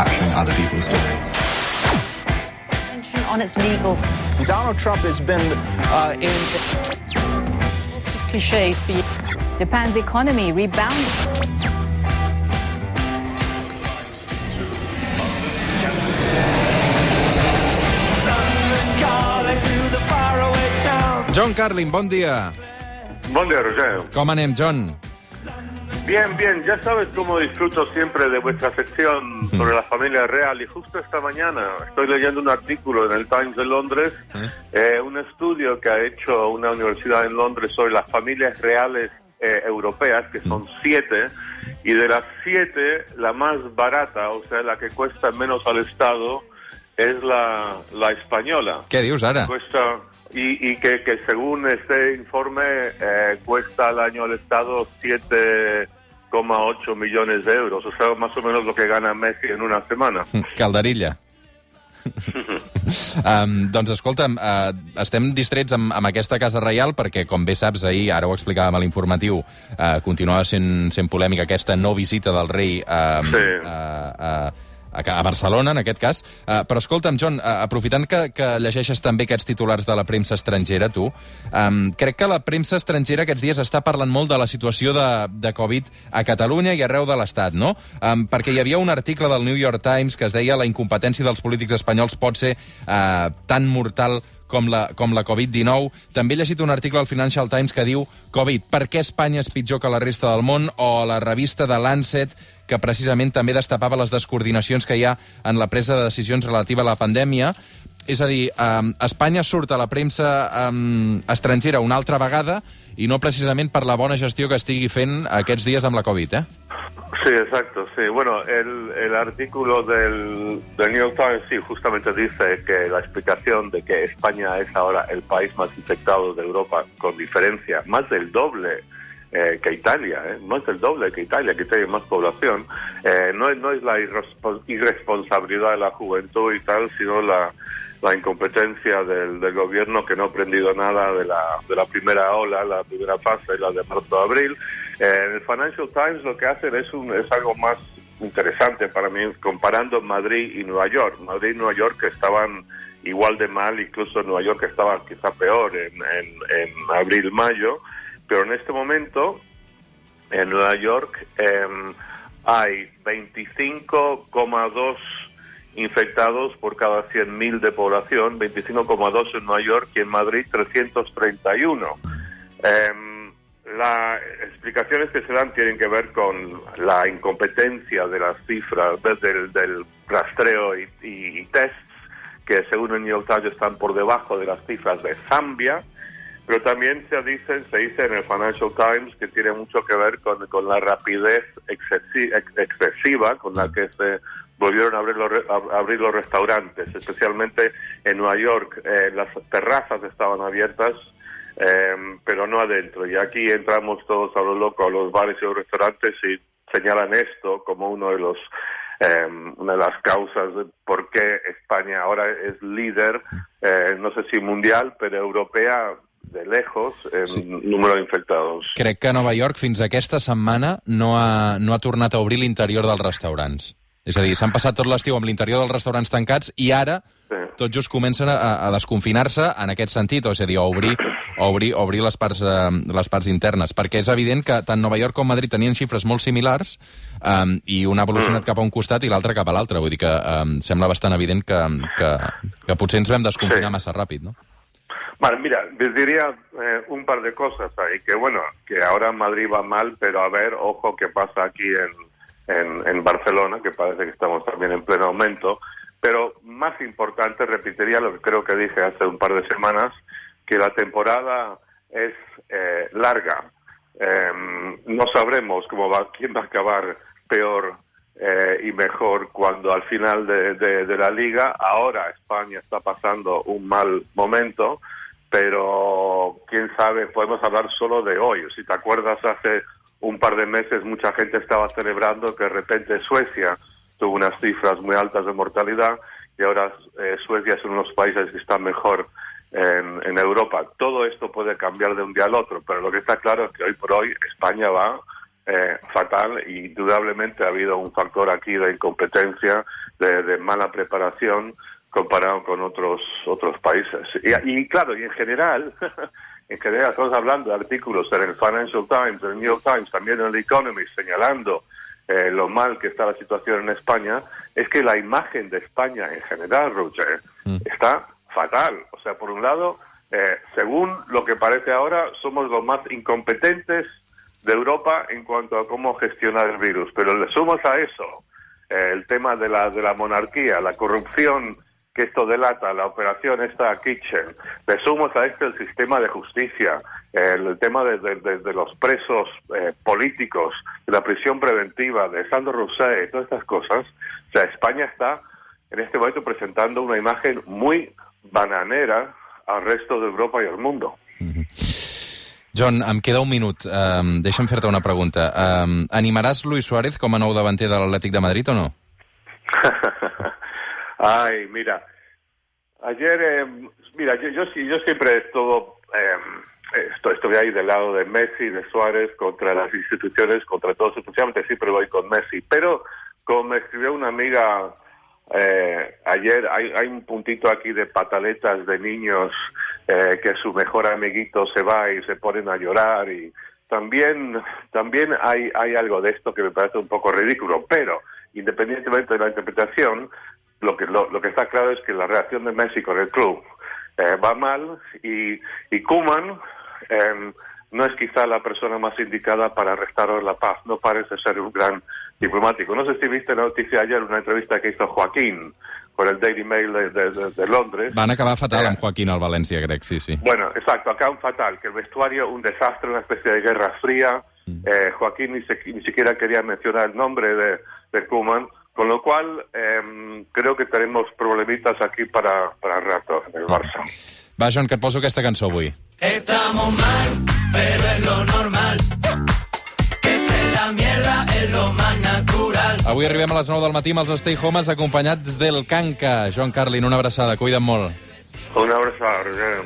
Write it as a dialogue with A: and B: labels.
A: capturing other people's stories.
B: On its legals.
C: Donald Trump has been uh, in.
B: Lots of cliches for you. Japan's economy rebounded.
D: John Carlin, bon dia.
E: Buen día, Roger.
D: Com anem, John?
E: Bien, bien, ya sabes cómo disfruto siempre de vuestra sección sobre la familia real y justo esta mañana estoy leyendo un artículo en el Times de Londres, eh, un estudio que ha hecho una universidad en Londres sobre las familias reales eh, europeas, que son siete, y de las siete, la más barata, o sea, la que cuesta menos al Estado, es la, la española.
D: Què dius ara?
E: Cuesta, y, y que, que según este informe eh, cuesta al año al Estado 7,8 millones de euros, o sea, más o menos lo que gana Messi en una semana.
D: Calderilla. um, doncs escolta'm, uh, estem distrets amb, amb aquesta Casa Reial perquè, com bé saps, ahir, ara ho explicàvem a l'informatiu, uh, continuava sent, sent polèmica aquesta no visita del rei uh,
E: Sí.
D: uh, uh, a, Barcelona, en aquest cas. Uh, però escolta'm, John, uh, aprofitant que, que llegeixes també aquests titulars de la premsa estrangera, tu, um, crec que la premsa estrangera aquests dies està parlant molt de la situació de, de Covid a Catalunya i arreu de l'Estat, no? Um, perquè hi havia un article del New York Times que es deia la incompetència dels polítics espanyols pot ser uh, tan mortal com la, com la Covid-19. També he llegit un article al Financial Times que diu Covid, per què Espanya és pitjor que la resta del món? O la revista de Lancet, que precisament també destapava les descoordinacions que hi ha en la presa de decisions relativa a la pandèmia. És a dir, um, Espanya surt a la premsa um, estrangera una altra vegada i no precisament per la bona gestió que estigui fent aquests dies amb la Covid, eh?
E: Sí, exacto, sí. Bueno, el, el artículo del, del New York Times sí justamente dice que la explicación de que España es ahora el país más infectado de Europa con diferencia, más del doble eh, que Italia, ¿eh? más del doble que Italia, que tiene más población, eh, no, es- no es la irrespo- irresponsabilidad de la juventud y tal, sino la, la incompetencia del, del gobierno que no ha aprendido nada de la, de la primera ola, la primera fase, la de marzo-abril. Eh, el Financial Times lo que hacen es, un, es algo más interesante para mí, comparando Madrid y Nueva York. Madrid y Nueva York que estaban igual de mal, incluso Nueva York estaba quizá peor en abril-mayo, pero en este momento en Nueva York em, hay 25,2 infectados por cada 100.000 de población, 25,2 en Nueva York y en Madrid 331. Em, las explicaciones que se dan tienen que ver con la incompetencia de las cifras desde el del rastreo y, y- y tests que según el New York Times están por debajo de las cifras de Zambia, pero también se dice, se dice en el Financial Times que tiene mucho que ver con, con la rapidez excesi- ex- excesiva con la que se volvieron a abrir los, re- abrir los restaurantes, especialmente en Nueva York. eh, las terrazas estaban abiertas, eh, pero no adentro. Y aquí entramos todos a lo loco a los bares y los restaurantes y señalan esto como uno de los eh, una de las causas de por qué España ahora es líder, eh, no sé si mundial, pero europea de lejos en
D: Sí.
E: número de infectados.
D: Crec que Nova York fins aquesta setmana no ha, no ha tornat a obrir l'interior dels restaurants. És a dir, s'han passat tot l'estiu amb l'interior dels restaurants tancats i ara
E: Sí.
D: tot just comencen a, a desconfinar-se en aquest sentit, o és a dir, a obrir, a obrir, a obrir les, parts, eh, les parts internes, perquè és evident que tant Nova York com Madrid tenien xifres molt similars um, i un ha evolucionat cap a un costat i l'altre cap a l'altre. Vull dir que um, sembla bastant evident que, que, que potser ens vam desconfinar
E: Sí.
D: massa ràpid, no?
E: Vale, mira, les diría eh, un par de cosas ahí, que bueno, que ahora Madrid va mal, pero a ver, ojo qué pasa aquí en, en, Barcelona, que parece que estamos también en pleno aumento, pero más importante, repetiría lo que creo que dije hace un par de semanas, que la temporada es eh, larga. Eh, no sabremos cómo va, quién va a acabar peor eh, y mejor cuando al final de, de- la liga, ahora España está pasando un mal momento, pero quién sabe, podemos hablar solo de hoy. Si te acuerdas, hace un par de meses mucha gente estaba celebrando que de repente Suecia tuvo unas cifras muy altas de mortalidad y ahora eh, Suecia es uno de los países que está mejor en, en Europa. Todo esto puede cambiar de un día al otro, pero lo que está claro es que hoy por hoy España va eh, fatal y indudablemente ha habido un factor aquí de incompetencia, de, de mala preparación comparado con otros otros países. Y, y claro, y en general, en general estamos hablando de artículos en el Financial Times, en el New York Times, también en el Economist, señalando eh, lo mal que está la situación en España, es que la imagen de España en general, Roger, está fatal. O sea, por un lado, eh, según lo que parece ahora, somos los más incompetentes de Europa en cuanto a cómo gestionar el virus. Pero le sumas a eso eh, el tema de la, de la monarquía, la corrupción que esto delata, la operación esta Kitchen, le sumas a esto el sistema de justicia, el, tema de, de- de- de los presos eh, políticos, de la prisión preventiva, de Sandro Rousseff, todas estas cosas. O sea, España está en este momento presentando una imagen muy bananera al resto de Europa y al mundo.
D: John, em queda un minut. Um, deixa'm fer-te una pregunta. Um, animaràs Luis Suárez com a nou davanter de l'Atlètic de Madrid o no?
E: Ay, mira, ayer, eh, mira, yo, yo, yo siempre estuvo, eh, esto, estoy ahí del lado de Messi, de Suárez, contra las instituciones, contra todos, especialmente siempre voy con Messi, pero como me escribió una amiga eh, ayer, hay, hay un puntito aquí de pataletas de niños eh, que su mejor amiguito se va y se ponen a llorar y también también hay hay algo de esto que me parece un poco ridículo pero independientemente de la interpretación lo que lo, lo que está claro es que la reacción de Messi con el club eh, va mal y y Koeman em, no es quizá la persona más indicada para restaurar la paz no parece ser un gran diplomático no sé si viste la noticia ayer una entrevista que hizo Joaquín con el Daily Mail de, de- de- de Londres
D: Van acabar fatal
E: Eh.
D: amb Joaquín al València, crec, sí, sí.
E: bueno, exacto, acá un fatal, que el vestuario un desastre, una especie de guerra fría. Eh, Joaquín ni, se- ni siquiera quería mencionar el nombre de, de Koeman, con lo cual em, creo que tenemos problemitas aquí para, para rato en el Barça.
D: Va, John, que et poso aquesta cançó avui.
A: Estamos mal, pero es lo normal. Que esté la mierda es lo más natural.
D: Avui arribem a les 9 del matí amb els Stay Homes acompanyats del Canca. Joan Carlin, una abraçada, cuida't molt.
E: Un abrazo. Roger.